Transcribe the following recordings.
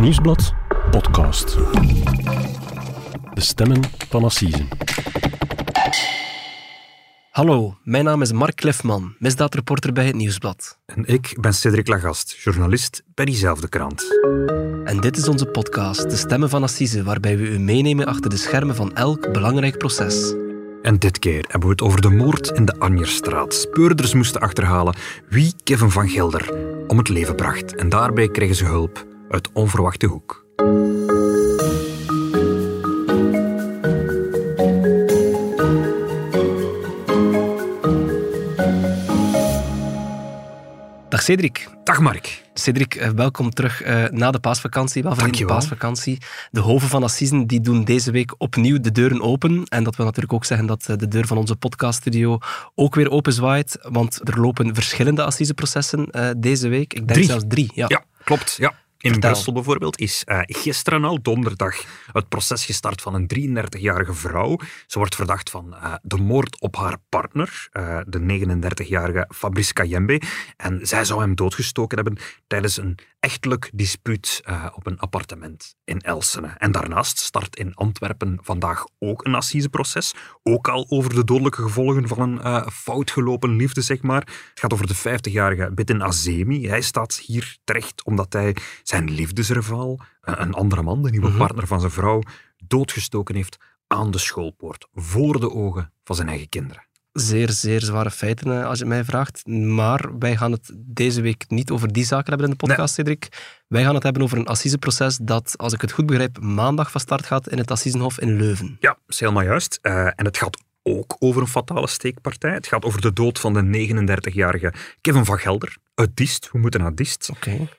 Nieuwsblad podcast. De stemmen van Assise. Hallo, mijn naam is Mark Klefman, misdaadreporter bij het Nieuwsblad. En ik ben Cedric Lagast, journalist bij diezelfde krant. En dit is onze podcast, De Stemmen van Assise, waarbij we u meenemen achter de schermen van elk belangrijk proces. En dit keer hebben we het over de moord in de Anjerstraat. Speurders moesten achterhalen wie Kevin van Gelder om het leven bracht. En daarbij kregen ze hulp uit onverwachte hoek. Dag Cedric. Dag Mark. Cedric, eh, welkom terug eh, na de paasvakantie. Welverdiende Dankjewel. paasvakantie. De hoven van Assisen die doen deze week opnieuw de deuren open. En dat wil natuurlijk ook zeggen dat eh, de deur van onze podcaststudio ook weer open zwaait. Want er lopen verschillende assiseprocessen deze week. Ik denk Drie. zelfs drie. Ja. Ja, klopt. Ja. In Vertel. Brussel bijvoorbeeld is eh, gisteren al, donderdag, het proces gestart van een 33-jarige vrouw. Ze wordt verdacht van eh, de moord op haar partner, eh, de 39-jarige Fabrice Kayembe. En zij zou hem doodgestoken hebben tijdens een echtelijk dispuut op een appartement in Elsene. En daarnaast start in Antwerpen vandaag ook een assiseproces. Ook al over de dodelijke gevolgen van een fout gelopen liefde, zeg maar. Het gaat over de 50-jarige Bitin Azemi. Hij staat hier terecht omdat hij zijn liefdesrivaal, eh, een andere man, de nieuwe Mhm. partner van zijn vrouw, doodgestoken heeft aan de schoolpoort, voor de ogen van zijn eigen kinderen. Zeer, zeer zware feiten, eh, als je het mij vraagt. Maar wij gaan het deze week niet over die zaken hebben in de podcast, Cedric. Wij gaan het hebben over een assiseproces dat, als ik het goed begrijp, maandag van start gaat in het Assisenhof in Leuven. Ja, is helemaal juist. Eh, en het gaat ook over een fatale steekpartij. Het gaat over de dood van de 39-jarige Kevin van Gelder. Uit Diest, we moeten naar Diest.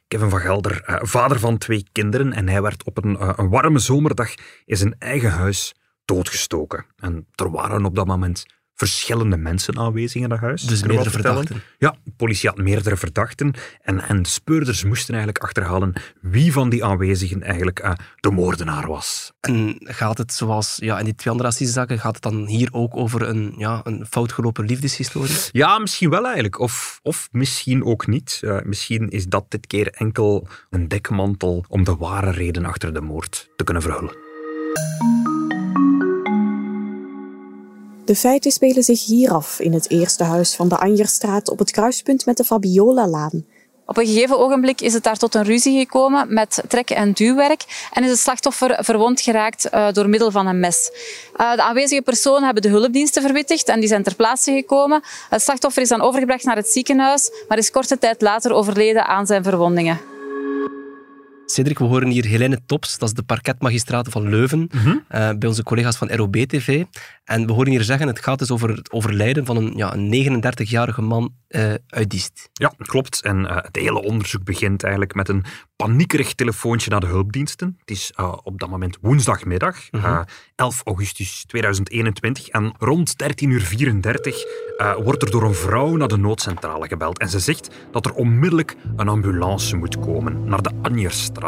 Kevin van Gelder, eh, vader van twee kinderen. En hij werd op een, eh, een warme zomerdag in zijn eigen huis doodgestoken. En er waren op dat moment verschillende mensen aanwezig in dat huis. Dus meerdere verdachten. Ja, de politie had meerdere verdachten. En, en de speurders moesten eigenlijk achterhalen wie van die aanwezigen eigenlijk eh, de moordenaar was. En gaat het zoals ja, in die twee andere assisezaken, gaat het dan hier ook over een, ja, een foutgelopen liefdeshistorie? Ja, misschien wel eigenlijk. Of, of misschien ook niet. Eh, misschien is dat dit keer enkel een dekmantel om de ware reden achter de moord te kunnen verhullen. De feiten spelen zich hier af in het eerste huis van de Anjerstraat op het kruispunt met de Fabiola-laan. Op een gegeven ogenblik is het daar tot een ruzie gekomen met trek- en duwwerk en is het slachtoffer verwond geraakt eh, door middel van een mes. Eh, de aanwezige personen hebben de hulpdiensten verwittigd en die zijn ter plaatse gekomen. Het slachtoffer is dan overgebracht naar het ziekenhuis, maar is korte tijd later overleden aan zijn verwondingen. Cedric, we horen hier Helene Tops, dat is de parketmagistraat van Leuven, eh, bij onze collega's van ROB-TV. En we horen hier zeggen, het gaat dus over het overlijden van een, ja, een 39-jarige man eh, uit Diest. Ja, klopt. En eh, het hele onderzoek begint eigenlijk met een paniekerig telefoontje naar de hulpdiensten. Het is op dat moment woensdagmiddag, eh, 11 augustus 2021. En rond 13.34 uur eh, wordt er door een vrouw naar de noodcentrale gebeld. En ze zegt dat er onmiddellijk een ambulance moet komen naar de Anjerstraat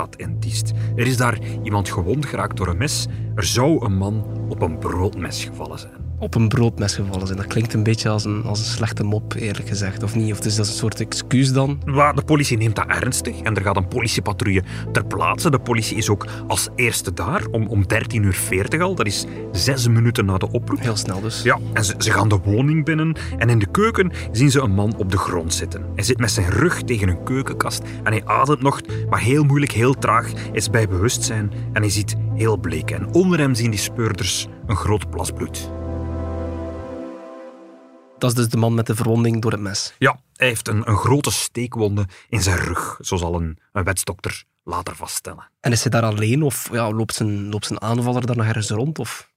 Er is daar iemand gewond geraakt door een mes. Er zou een man op een broodmes gevallen zijn. Op een broodmes gevallen zijn. Dat klinkt een beetje als een, als een slechte mop, eerlijk gezegd, of niet? Of is dat een soort excuus dan? Maar de politie neemt dat ernstig en er gaat een politiepatrouille ter plaatse. De politie is ook als eerste daar om, om 13.40 uur al. Dat is zes minuten na de oproep. Heel snel dus. Ja, en ze, ze gaan de woning binnen en in de keuken zien ze een man op de grond zitten. Hij zit met zijn rug tegen een keukenkast en hij ademt nog, maar heel moeilijk, heel traag, is bij bewustzijn en hij ziet heel bleek. En onder hem zien die speurders een groot plas bloed. Dat is dus de man met de verwonding door het mes. Ja, hij heeft een, een grote steekwonde in zijn rug, zo zal een, een wetsdokter later vaststellen. En is hij daar alleen of ja, loopt, zijn, loopt zijn aanvaller daar nog ergens rond? Of?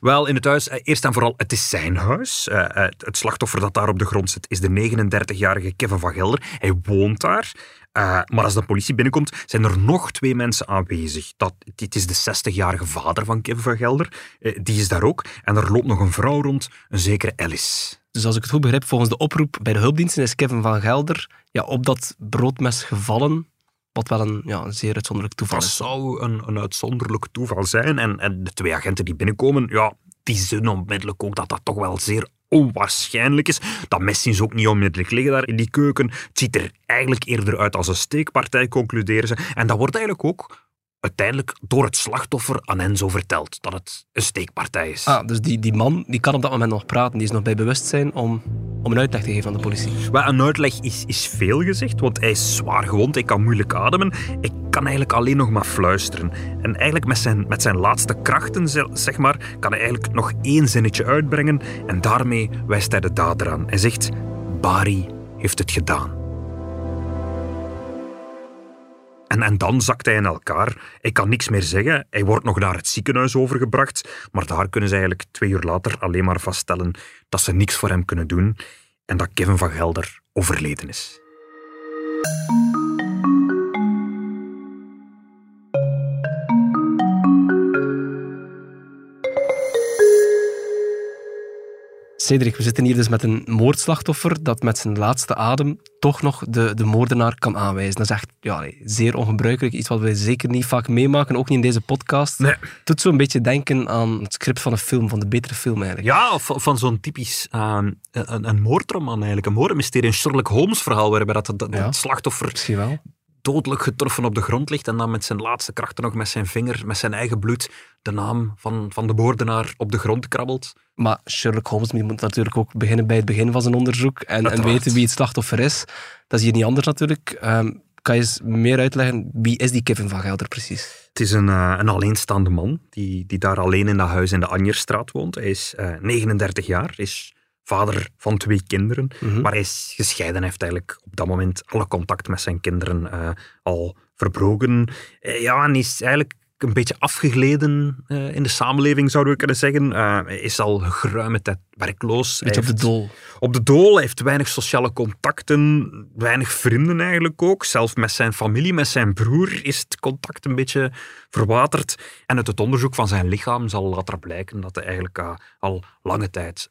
Wel, in het huis, eh, eerst en vooral, het is zijn huis. Eh, eh, het, het slachtoffer dat daar op de grond zit is de 39-jarige Kevin van Gelder. Hij woont daar. Maar als de politie binnenkomt, zijn er nog twee mensen aanwezig. Dat, dit is de 60-jarige vader van Kevin van Gelder. Die is daar ook. En er loopt nog een vrouw rond, een zekere Alice. Dus als ik het goed begrijp, volgens de oproep bij de hulpdiensten is Kevin van Gelder ja, op dat broodmes gevallen, wat wel een, ja, een zeer uitzonderlijk toeval Dat is. zou een, een uitzonderlijk toeval zijn. En, en de twee agenten die binnenkomen, ja, die zien onmiddellijk ook dat dat toch wel zeer onwaarschijnlijk is. Dat mes zien ze ook niet onmiddellijk liggen daar in die keuken. Het ziet er eigenlijk eerder uit als een steekpartij, concluderen ze. En dat wordt eigenlijk ook uiteindelijk door het slachtoffer aan Enzo vertelt dat het een steekpartij is. Ah, dus die, die man die kan op dat moment nog praten, die is nog bij bewustzijn om, om een uitleg te geven aan de politie. Maar een uitleg is, is veel gezegd, want hij is zwaar gewond, hij kan moeilijk ademen. Hij kan eigenlijk alleen nog maar fluisteren. En eigenlijk met zijn, met zijn laatste krachten, zeg maar, kan hij eigenlijk nog één zinnetje uitbrengen en daarmee wijst hij de dader aan. Hij zegt, Bari heeft het gedaan. En, dan zakt hij in elkaar. Hij kan niks meer zeggen. Hij wordt nog naar het ziekenhuis overgebracht. Maar daar kunnen ze eigenlijk twee uur later alleen maar vaststellen dat ze niks voor hem kunnen doen en dat Kevin van Gelder overleden is. Cedric, we zitten hier dus met een moordslachtoffer dat met zijn laatste adem toch nog de, de moordenaar kan aanwijzen. Dat is echt ja, zeer ongebruikelijk. Iets wat we zeker niet vaak meemaken, ook niet in deze podcast. Nee. Het doet zo'n beetje denken aan het script van een film, van de betere film eigenlijk. Ja, of van zo'n typisch uh, een, een moordroman eigenlijk. Een moordmysterie, een Sherlock Holmes verhaal waarbij dat, dat, Ja. slachtoffer Misschien wel. Dodelijk getroffen op de grond ligt en dan met zijn laatste krachten nog met zijn vinger, met zijn eigen bloed, de naam van, van de moordenaar op de grond krabbelt. Maar Sherlock Holmes moet natuurlijk ook beginnen bij het begin van zijn onderzoek en, en weten wie het slachtoffer is. Dat is hier niet anders natuurlijk. Ehm, kan je eens meer uitleggen, wie is die Kevin van Gelder precies? Het is een, eh, een alleenstaande man die, die daar alleen in dat huis in de Anjerstraat woont. Hij is eh, 39 jaar, is vader van twee kinderen, Mhm. maar hij is gescheiden. Hij heeft eigenlijk op dat moment alle contact met zijn kinderen eh, al verbroken. Eh, ja, en is eigenlijk een beetje afgegleden eh, in de samenleving, zouden we kunnen zeggen. Hij is al geruime tijd werkloos. Beetje op de dool. op de dool, hij heeft weinig sociale contacten, weinig vrienden eigenlijk ook. Zelfs met zijn familie, met zijn broer is het contact een beetje verwaterd. En uit het onderzoek van zijn lichaam zal later blijken dat hij eigenlijk al lange tijd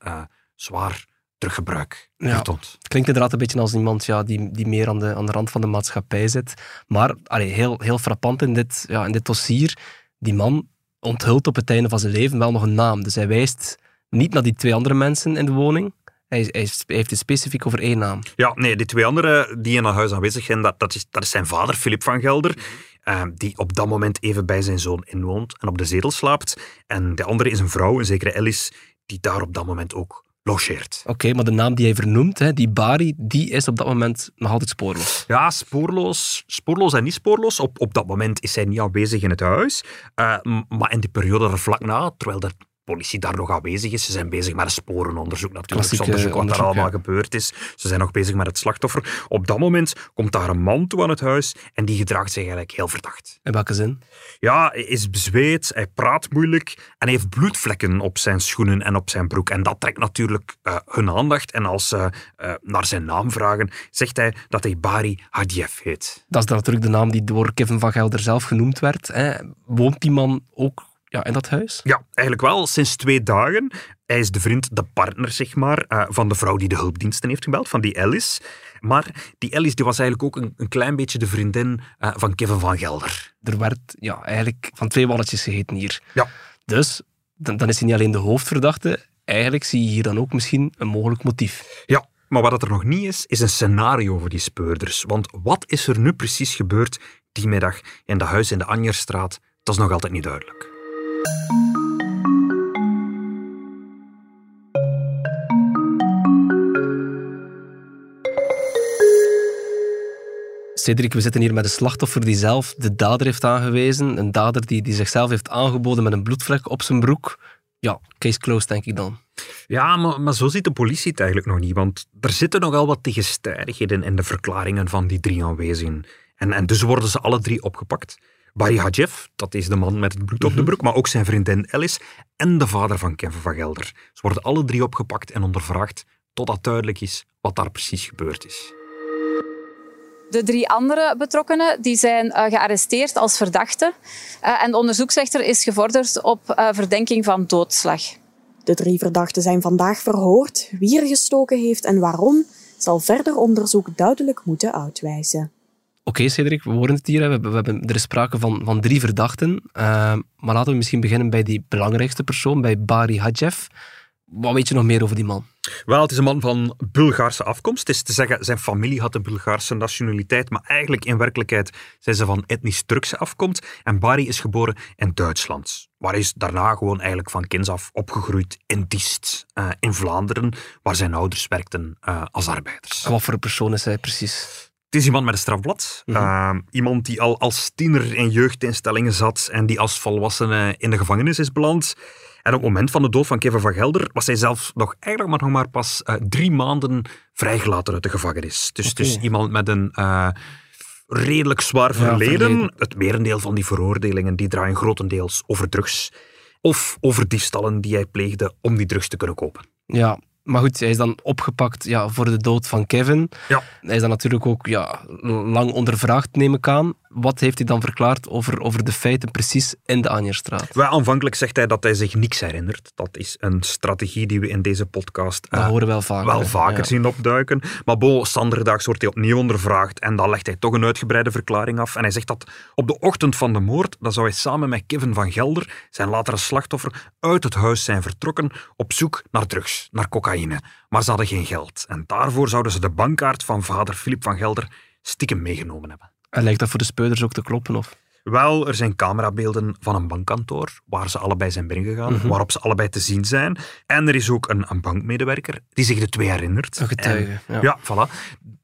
zwaar teruggebruik Ja. vertoont. Klinkt inderdaad een beetje als iemand ja, die, die meer aan de, aan de rand van de maatschappij zit. Maar allee, heel, heel frappant in dit, ja, in dit dossier, die man onthult op het einde van zijn leven wel nog een naam. Dus hij wijst niet naar die twee andere mensen in de woning. Hij, hij, hij heeft het specifiek over één naam. Ja, nee, die twee anderen die in dat huis aanwezig zijn, dat, dat, is, dat is zijn vader, Filip van Gelder, eh, die op dat moment even bij zijn zoon inwoont en op de zetel slaapt. En de andere is een vrouw, een zekere Alice, die daar op dat moment ook logeert. Oké, maar de naam die hij vernoemt, hè, die Bari, die is op dat moment nog altijd spoorloos. Ja, spoorloos, spoorloos en niet spoorloos. Op, op dat moment is hij niet aanwezig in het huis. Eh, maar in die periode er vlak na, terwijl de politie daar nog aanwezig is, ze zijn bezig met een sporenonderzoek natuurlijk, Klassieke onderzoek wat daar allemaal ja. gebeurd is. Ze zijn nog bezig met het slachtoffer. Op dat moment komt daar een man toe aan het huis en die gedraagt zich eigenlijk heel verdacht. In welke zin? Ja, hij is bezweet, hij praat moeilijk en hij heeft bloedvlekken op zijn schoenen en op zijn broek. En dat trekt natuurlijk eh, hun aandacht. En als ze eh, naar zijn naam vragen, zegt hij dat hij Bari Hadiev heet. Dat is natuurlijk de naam die door Kevin van Gelder zelf genoemd werd. Hè. Woont die man ook ja, in dat huis? Ja, eigenlijk wel, sinds twee dagen. Hij is de vriend, de partner, zeg maar, eh, van de vrouw die de hulpdiensten heeft gebeld, van die Alice. Maar die Alice die was eigenlijk ook een, een klein beetje de vriendin eh, van Kevin van Gelder. Er werd ja, eigenlijk van twee walletjes gegeten hier. Ja. Dus dan, dan is hij niet alleen de hoofdverdachte. Eigenlijk zie je hier dan ook misschien een mogelijk motief. Ja, maar wat het er nog niet is, is een scenario voor die speurders. Want wat is er nu precies gebeurd die middag in dat huis in de Anjerstraat? Dat is nog altijd niet duidelijk. Cedric, we zitten hier met een slachtoffer die zelf de dader heeft aangewezen. Een dader die, die zichzelf heeft aangeboden met een bloedvlek op zijn broek. Ja, case closed, denk ik dan. Ja, maar, maar zo ziet de politie het eigenlijk nog niet. Want er zitten nogal wat tegenstrijdigheden in de verklaringen van die drie aanwezigen. En, en dus worden ze alle drie opgepakt. Barry Hadjev, dat is de man met het bloed op de broek, maar ook zijn vriendin Alice en de vader van Kevin van Gelder. Ze worden alle drie opgepakt en ondervraagd totdat duidelijk is wat daar precies gebeurd is. De drie andere betrokkenen die zijn eh, gearresteerd als verdachten. Eh, en de onderzoeksrechter is gevorderd op eh, verdenking van doodslag. De drie verdachten zijn vandaag verhoord. Wie er gestoken heeft en waarom, zal verder onderzoek duidelijk moeten uitwijzen. Oké, Cedric, we horen het hier. We hebben, we hebben, er is sprake van, van drie verdachten. Eh, maar laten we misschien beginnen bij die belangrijkste persoon, bij Bari Hadjev. Wat weet je nog meer over die man? Wel, het is een man van Bulgaarse afkomst. Het is te zeggen, zijn familie had een Bulgaarse nationaliteit, maar eigenlijk in werkelijkheid zijn ze van etnisch Turkse afkomst. En Bari is geboren in Duitsland. Waar is daarna gewoon eigenlijk van kinds af opgegroeid in Diest, uh, in Vlaanderen, waar zijn ouders werkten uh, als arbeiders. En wat voor een persoon is hij precies? Het is iemand met een strafblad. Mm -hmm. uh, iemand die al als tiener in jeugdinstellingen zat en die als volwassene in de gevangenis is beland. En op het moment van de dood van Kevin van Gelder was hij zelf nog eigenlijk maar, nog maar pas uh, drie maanden vrijgelaten uit de gevangenis. Dus, okay. dus iemand met een uh, redelijk zwaar verleden. Ja, verleden. Het merendeel van die veroordelingen die draaien grotendeels over drugs. Of over diefstallen die hij pleegde om die drugs te kunnen kopen. Ja, maar goed, hij is dan opgepakt ja, voor de dood van Kevin. Ja. Hij is dan natuurlijk ook ja, lang ondervraagd, neem ik aan. Wat heeft hij dan verklaard over, over de feiten precies in de Anjerstraat? Wel, aanvankelijk zegt hij dat hij zich niks herinnert. Dat is een strategie die we in deze podcast dat uh, horen wel vaker, wel vaker ja. zien opduiken. Maar bo, standerdaags wordt hij opnieuw ondervraagd en dan legt hij toch een uitgebreide verklaring af. En hij zegt dat op de ochtend van de moord, dan zou hij samen met Kevin van Gelder, zijn latere slachtoffer, uit het huis zijn vertrokken op zoek naar drugs, naar cocaïne. Maar ze hadden geen geld. En daarvoor zouden ze de bankkaart van vader Filip van Gelder stiekem meegenomen hebben. En lijkt dat voor de speurders ook te kloppen? Of? Wel, er zijn camerabeelden van een bankkantoor waar ze allebei zijn binnengegaan, mm -hmm. waarop ze allebei te zien zijn. En er is ook een, een bankmedewerker die zich de twee herinnert. Een getuige. En, ja. ja, voilà.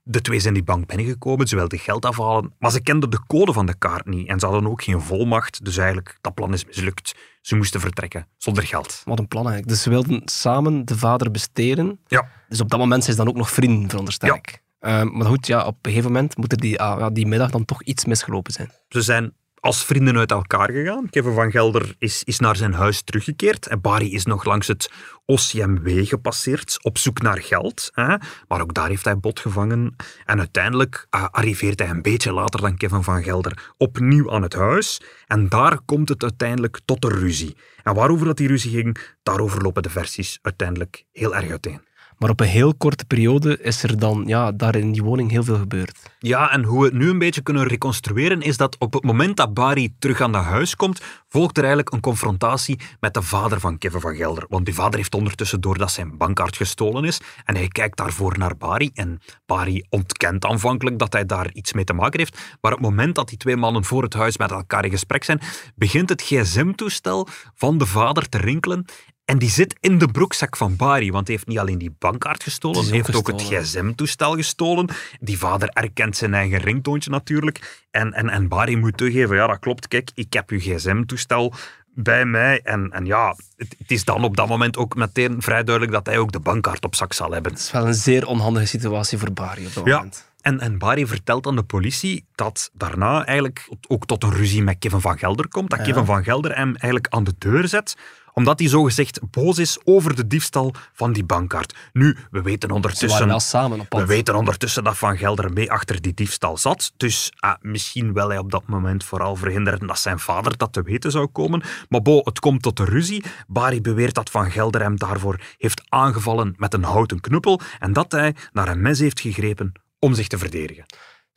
De twee zijn die bank binnengekomen, ze wilden geld afhalen, maar ze kenden de code van de kaart niet en ze hadden ook geen volmacht, dus eigenlijk, dat plan is mislukt. Ze moesten vertrekken, zonder geld. Wat een plan eigenlijk. Dus ze wilden samen de vader bestelen. Ja. Dus op dat moment zijn ze dan ook nog vrienden, veronderstel ik. Ja. Uh, maar goed, ja, op een gegeven moment moet er die, uh, die middag dan toch iets misgelopen zijn. Ze zijn als vrienden uit elkaar gegaan. Kevin van Gelder is, is naar zijn huis teruggekeerd. En Barry is nog langs het OCMW gepasseerd op zoek naar geld. Hè? Maar ook daar heeft hij bot gevangen. En uiteindelijk uh, arriveert hij een beetje later dan Kevin van Gelder opnieuw aan het huis. En daar komt het uiteindelijk tot een ruzie. En waarover dat die ruzie ging, daarover lopen de versies uiteindelijk heel erg uiteen. Maar op een heel korte periode is er dan ja, daar in die woning heel veel gebeurd. Ja, en hoe we het nu een beetje kunnen reconstrueren is dat op het moment dat Barry terug aan dat huis komt, volgt er eigenlijk een confrontatie met de vader van Kevin van Gelder. Want die vader heeft ondertussen door dat zijn bankkaart gestolen is en hij kijkt daarvoor naar Barry en Barry ontkent aanvankelijk dat hij daar iets mee te maken heeft. Maar op het moment dat die twee mannen voor het huis met elkaar in gesprek zijn, begint het gsm-toestel van de vader te rinkelen en die zit in de broekzak van Barry, want hij heeft niet alleen die bankkaart gestolen, hij heeft gestolen. ook het gsm-toestel gestolen. Die vader erkent zijn eigen ringtoontje natuurlijk. En, en, en Barry moet toegeven, ja dat klopt, kijk, ik heb uw gsm-toestel bij mij. En, en ja, het, het, is dan op dat moment ook meteen vrij duidelijk dat hij ook de bankkaart op zak zal hebben. Het is wel een zeer onhandige situatie voor Barry op dat ja. moment. En, en Barry vertelt aan de politie dat daarna eigenlijk ook tot een ruzie met Kevin van Gelder komt. Dat Ja. Kevin van Gelder hem eigenlijk aan de deur zet omdat hij zogezegd boos is over de diefstal van die bankkaart. Nu, we weten ondertussen... wel samen op pad. We weten ondertussen dat Van Gelder mee achter die diefstal zat. Dus ah, misschien wil hij op dat moment vooral verhinderen dat zijn vader dat te weten zou komen. Maar bo, het komt tot de ruzie. Barry beweert dat Van Gelder hem daarvoor heeft aangevallen met een houten knuppel en dat hij naar een mes heeft gegrepen om zich te verdedigen.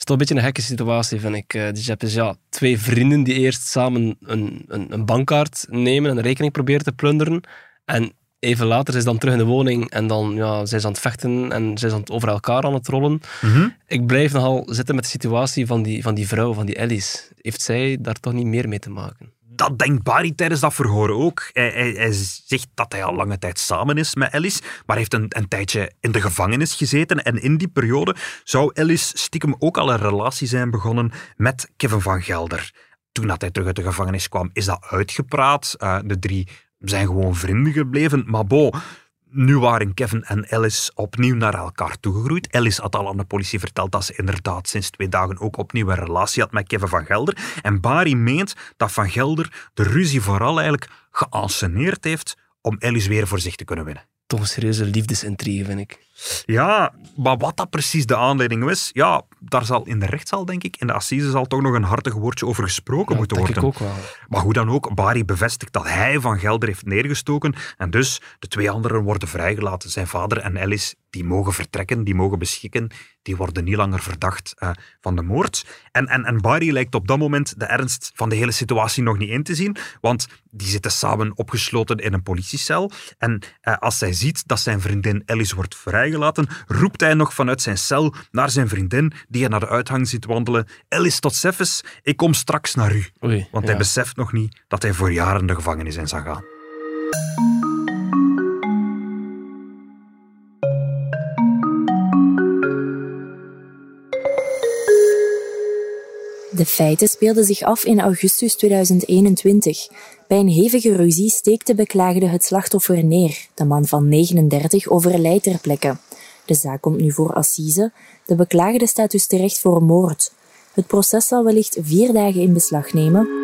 Het is toch een beetje een gekke situatie, vind ik. Eh, Dus je hebt dus ja, twee vrienden die eerst samen een, een, een bankkaart nemen en een rekening proberen te plunderen. En even later ze dan terug in de woning en dan ja, zijn ze aan het vechten en zijn ze aan het over elkaar aan het rollen. Ik blijf nogal zitten met de situatie van die, van die vrouw, van die Alice. Heeft zij daar toch niet meer mee te maken? Dat denkt Barry tijdens dat verhoor ook. Hij, hij, zegt dat hij al lange tijd samen is met Alice, maar heeft een, een tijdje in de gevangenis gezeten. En in die periode zou Alice stiekem ook al een relatie zijn begonnen met Kevin van Gelder. Toen dat hij terug uit de gevangenis kwam, is dat uitgepraat. Uh, de drie zijn gewoon vrienden gebleven. Maar bo, nu waren Kevin en Alice opnieuw naar elkaar toegegroeid. Alice had al aan de politie verteld dat ze inderdaad sinds twee dagen ook opnieuw een relatie had met Kevin van Gelder. En Barry meent dat Van Gelder de ruzie vooral eigenlijk geanceneerd heeft om Alice weer voor zich te kunnen winnen. Toch een serieuze liefdesintrigue, vind ik. Ja, maar wat dat precies de aanleiding was, ja, daar zal in de rechtszaal, denk ik, in de assise zal toch nog een hartig woordje over gesproken Ja, moeten denk worden. ik ook wel. Maar hoe dan ook, Bari bevestigt dat hij Van Gelder heeft neergestoken en dus de twee anderen worden vrijgelaten. Zijn vader en Alice, die mogen vertrekken, die mogen beschikken, die worden niet langer verdacht eh, van de moord. En, en, en Bari lijkt op dat moment de ernst van de hele situatie nog niet in te zien, want die zitten samen opgesloten in een politiecel. En eh, als hij ziet dat zijn vriendin Alice wordt vrijgelaten, roept hij nog vanuit zijn cel naar zijn vriendin, die hij naar de uithang ziet wandelen. Alice, tot zeffes, ik kom straks naar u. Oei, Want ja. hij beseft nog niet dat hij voor jaren de gevangenis in zal gaan. De feiten speelden zich af in augustus 2021. Bij een hevige ruzie steekt de beklaagde het slachtoffer neer. De man van 39 overlijdt ter plekke. De zaak komt nu voor assise. De beklaagde staat dus terecht voor moord. Het proces zal wellicht vier dagen in beslag nemen.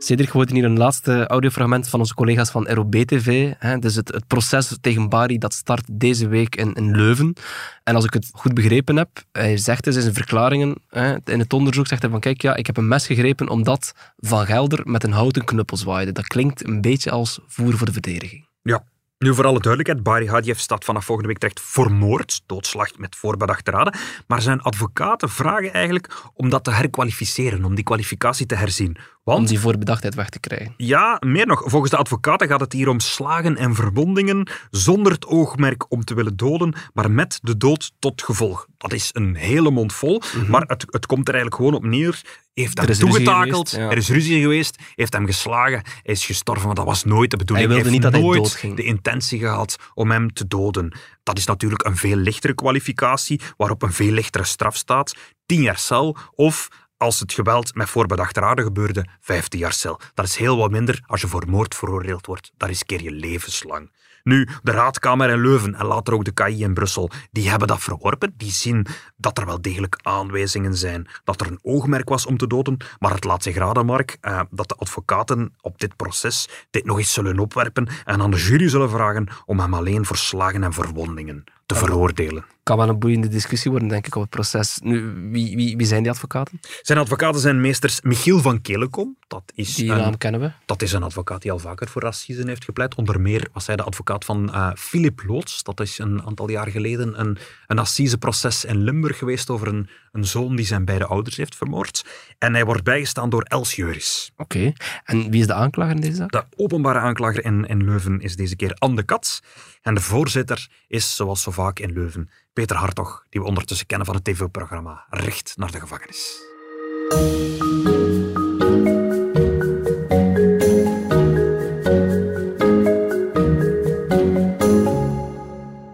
Cedric, we hier een laatste audiofragment van onze collega's van ROB-TV. Dus het, het proces tegen Bari dat start deze week in, in Leuven. En als ik het goed begrepen heb, hij zegt dus in zijn verklaringen, hè, in het onderzoek zegt hij van kijk, ja, ik heb een mes gegrepen omdat Van Gelder met een houten knuppel zwaaide. Dat klinkt een beetje als voer voor de verdediging. Ja. Nu, voor alle duidelijkheid, Bari Hadjev staat vanaf volgende week terecht voor moord, doodslag met voorbedachte raden. Maar zijn advocaten vragen eigenlijk om dat te herkwalificeren, om die kwalificatie te herzien. Om die voorbedachtheid weg te krijgen. Ja, meer nog. Volgens de advocaten gaat het hier om slagen en verwondingen zonder het oogmerk om te willen doden, maar met de dood tot gevolg. Dat is een hele mond vol, maar het, het komt er eigenlijk gewoon op neer. Heeft hem Mhm. Toegetakeld, ja. er is ruzie geweest, heeft hem geslagen, hij is gestorven, maar dat was nooit de bedoeling. Hij wilde heeft niet dat hij nooit doodging. de intentie gehad om hem te doden. Dat is natuurlijk een veel lichtere kwalificatie, waarop een veel lichtere straf staat. 10 jaar cel of als het geweld met voorbedachte raden gebeurde, 15 jaar cel. Dat is heel wat minder als je voor moord veroordeeld wordt. Dat riskeer je levenslang. Nu, de Raadkamer in Leuven en later ook de KI in Brussel, die hebben dat verworpen. Die zien dat er wel degelijk aanwijzingen zijn dat er een oogmerk was om te doden. Maar het laat zich raden, Mark, eh, dat de advocaten op dit proces dit nog eens zullen opwerpen en aan de jury zullen vragen om hem alleen voor slagen en verwondingen te veroordelen. Kan wel een boeiende discussie worden, denk ik, op het proces. Nu, wie, wie, wie zijn die advocaten? Zijn advocaten zijn meesters Michiel van Kelekom. Dat is, Die een, naam kennen we. dat is een advocaat die al vaker voor racisme heeft gepleit. Onder meer was hij de advocaat van eh Philip Loots. Dat is een aantal jaar geleden een, een assiseproces in Limburg geweest over een, een zoon die zijn beide ouders heeft vermoord. En hij wordt bijgestaan door Els Juris. Oké. En wie is de aanklager in deze zaak? De openbare aanklager in, in Leuven is deze keer Anne de Kat. En de voorzitter is, zoals zo vaak in Leuven, Peter Hartog, die we ondertussen kennen van het tv-programma Recht naar de gevangenis.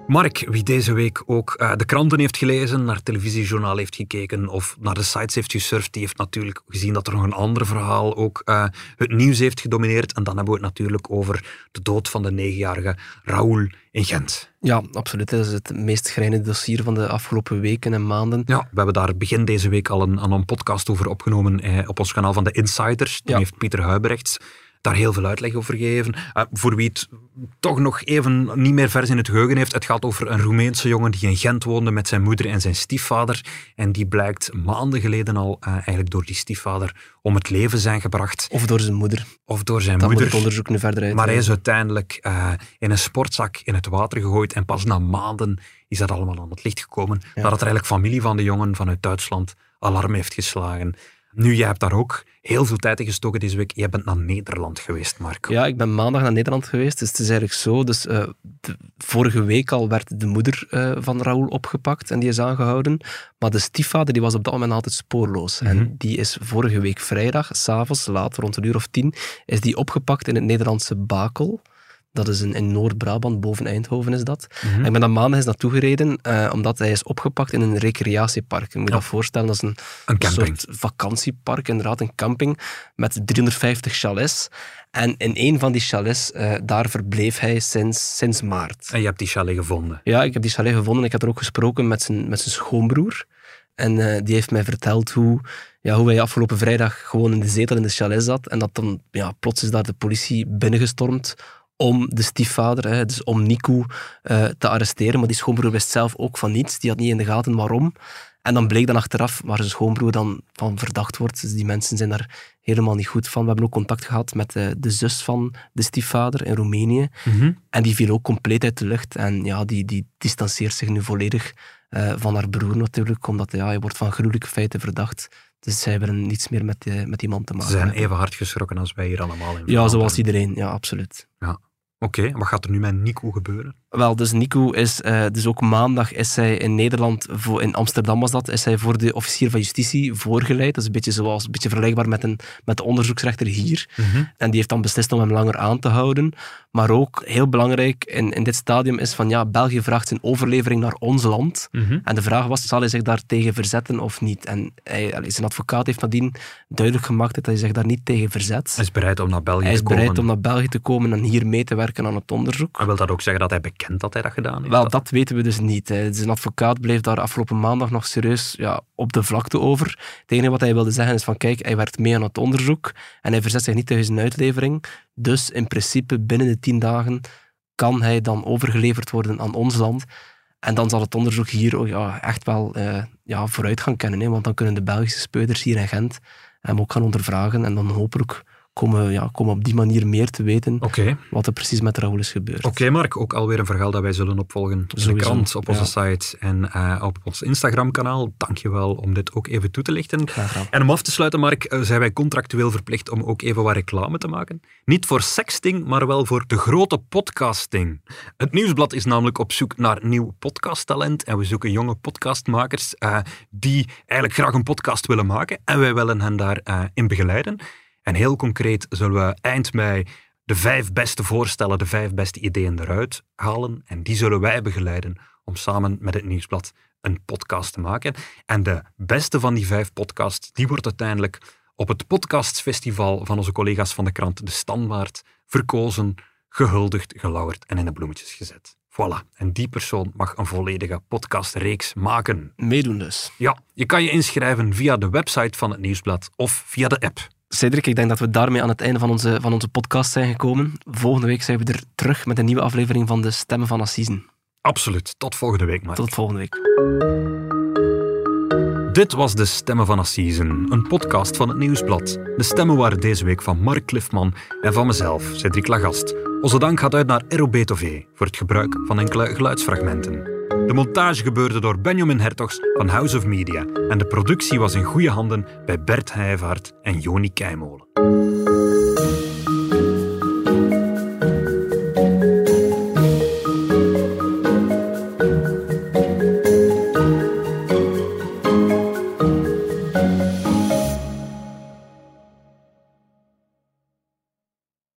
Mark, wie deze week ook eh, de kranten heeft gelezen, naar het televisiejournaal heeft gekeken of naar de sites heeft gesurfd, die heeft natuurlijk gezien dat er nog een ander verhaal ook eh, het nieuws heeft gedomineerd. En dan hebben we het natuurlijk over de dood van de negenjarige Raoul in Gent. Ja, absoluut. Dat is het meest schrijnende dossier van de afgelopen weken en maanden. Ja, we hebben daar begin deze week al een, een podcast over opgenomen eh, op ons kanaal van de Insiders. Toen Ja. heeft Pieter Huibrechts daar heel veel uitleg over gegeven. Eh, voor wie het toch nog even niet meer vers in het geheugen heeft, het gaat over een Roemeense jongen die in Gent woonde met zijn moeder en zijn stiefvader. En die blijkt maanden geleden al eh, eigenlijk door die stiefvader om het leven zijn gebracht. Of door zijn moeder. Of door zijn Dan moet moeder. het onderzoek nu verder uit. Maar hij is uiteindelijk eh, in een sportzak in het water gegooid. En pas na maanden is dat allemaal aan het licht gekomen. Ja. Dat er eigenlijk familie van de jongen vanuit Duitsland alarm heeft geslagen. Nu, jij hebt daar ook heel veel tijd in gestoken deze week. Jij bent naar Nederland geweest, Mark. Ja, ik ben maandag naar Nederland geweest. Dus het is eigenlijk zo. Dus, eh, de- vorige week al werd de moeder eh, van Raoul opgepakt en die is aangehouden. Maar de stiefvader die was op dat moment altijd spoorloos. Mhm. En die is vorige week vrijdag, s'avonds, laat rond een uur of tien, is die opgepakt in het Nederlandse Bakel. Dat is in, in Noord-Brabant, boven Eindhoven is dat. Mhm. En ik ben daar maandag eens naartoe gereden, eh, omdat hij is opgepakt in een recreatiepark. Je moet je dat voorstellen, dat is een Een soort vakantiepark, inderdaad, een camping met 350 chalets. En in een van die chalets, eh, daar verbleef hij sinds, sinds maart. En je hebt die chalet gevonden. Ja, ik heb die chalet gevonden. Ik heb er ook gesproken met zijn, met zijn schoonbroer. En eh, die heeft mij verteld hoe, ja, hoe hij afgelopen vrijdag gewoon in de zetel in de chalet zat. En dat dan, ja, plots is daar de politie binnengestormd om de stiefvader, hè, dus om Nico, eh, te arresteren. Maar die schoonbroer wist zelf ook van niets. Die had niet in de gaten waarom. En dan bleek dan achteraf waar zijn schoonbroer dan van verdacht wordt. Dus die mensen zijn daar helemaal niet goed van. We hebben ook contact gehad met de, de zus van de stiefvader in Roemenië. En die viel ook compleet uit de lucht. En ja, die, die distanceert zich nu volledig uh, van haar broer natuurlijk, omdat ja, hij wordt van gruwelijke feiten verdacht. Dus zij hebben niets meer met, die, met die man te maken. Ze zijn even hard geschrokken als wij hier allemaal in Ja, zoals iedereen. Ja, absoluut. Ja. Oké, wat gaat er nu met Nico gebeuren? Wel, dus Nico is, uh, dus ook maandag is zij in Nederland, voor, in Amsterdam was dat, is zij voor de officier van justitie voorgeleid. Dat is een beetje, zoals, een beetje vergelijkbaar met, een, met de onderzoeksrechter hier. Mhm. En die heeft dan beslist om hem langer aan te houden. Maar ook, heel belangrijk in, in dit stadium is van, ja, België vraagt zijn overlevering naar ons land. Mhm. En de vraag was, zal hij zich daar tegen verzetten of niet? En hij, zijn advocaat heeft nadien duidelijk gemaakt dat hij zich daar niet tegen verzet. Hij is bereid om naar België Hij is te komen. bereid om naar België te komen en hier mee te werken aan het onderzook. Maar wil dat ook zeggen dat hij bekend dat hij dat gedaan heeft? Wel, dat weten we dus niet. hè. Zijn advocaat bleef daar afgelopen maandag nog serieus ja, op de vlakte over. Het enige wat hij wilde zeggen is van kijk, hij werkt mee aan het onderzoek en hij verzet zich niet tegen zijn uitlevering. Dus in principe binnen de tien dagen kan hij dan overgeleverd worden aan ons land. En dan zal het onderzoek hier ook, ja, echt wel eh, ja, vooruit gaan kennen. Hè, want dan kunnen de Belgische speuders hier in Gent hem ook gaan ondervragen en dan hopelijk komen, ja, komen op die manier meer te weten wat er precies met Raoul is gebeurd. Oké, Mark. Ook alweer een verhaal dat wij zullen opvolgen op de krant, op onze ja. site en eh, op ons Instagram-kanaal. Dank je wel om dit ook even toe te lichten. En om af te sluiten, Mark, eh, zijn wij contractueel verplicht om ook even wat reclame te maken. Niet voor sexting, maar wel voor de grote podcasting. Het Nieuwsblad is namelijk op zoek naar nieuw podcasttalent en we zoeken jonge podcastmakers eh, die eigenlijk graag een podcast willen maken en wij willen hen daarin in begeleiden. En heel concreet zullen we eind mei de vijf beste voorstellen, de vijf beste ideeën eruit halen en die zullen wij begeleiden om samen met het Nieuwsblad een podcast te maken. En de beste van die vijf podcasts, die wordt uiteindelijk op het podcastfestival van onze collega's van de krant De Standaard verkozen, gehuldigd, gelauwerd en in de bloemetjes gezet. Voilà. En die persoon mag een volledige podcastreeks maken. Meedoen dus. Ja, je kan je inschrijven via de website van het Nieuwsblad of via de app. Cedric, ik denk dat we daarmee aan het einde van onze, van onze podcast zijn gekomen. Volgende week zijn we er terug met een nieuwe aflevering van de Stemmen van Assisen. Absoluut. Tot volgende week, Mark. Tot volgende week. Dit was De Stemmen van Assisen, een podcast van het Nieuwsblad. De stemmen waren deze week van Mark Cliffman en van mezelf, Cedric Lagast. Onze dank gaat uit naar ROB-TV voor het gebruik van enkele geluidsfragmenten. De montage gebeurde door Benjamin Hertogs van House of Media en de productie was in goede handen bij Bert Heijvaart en Joni Keimolen.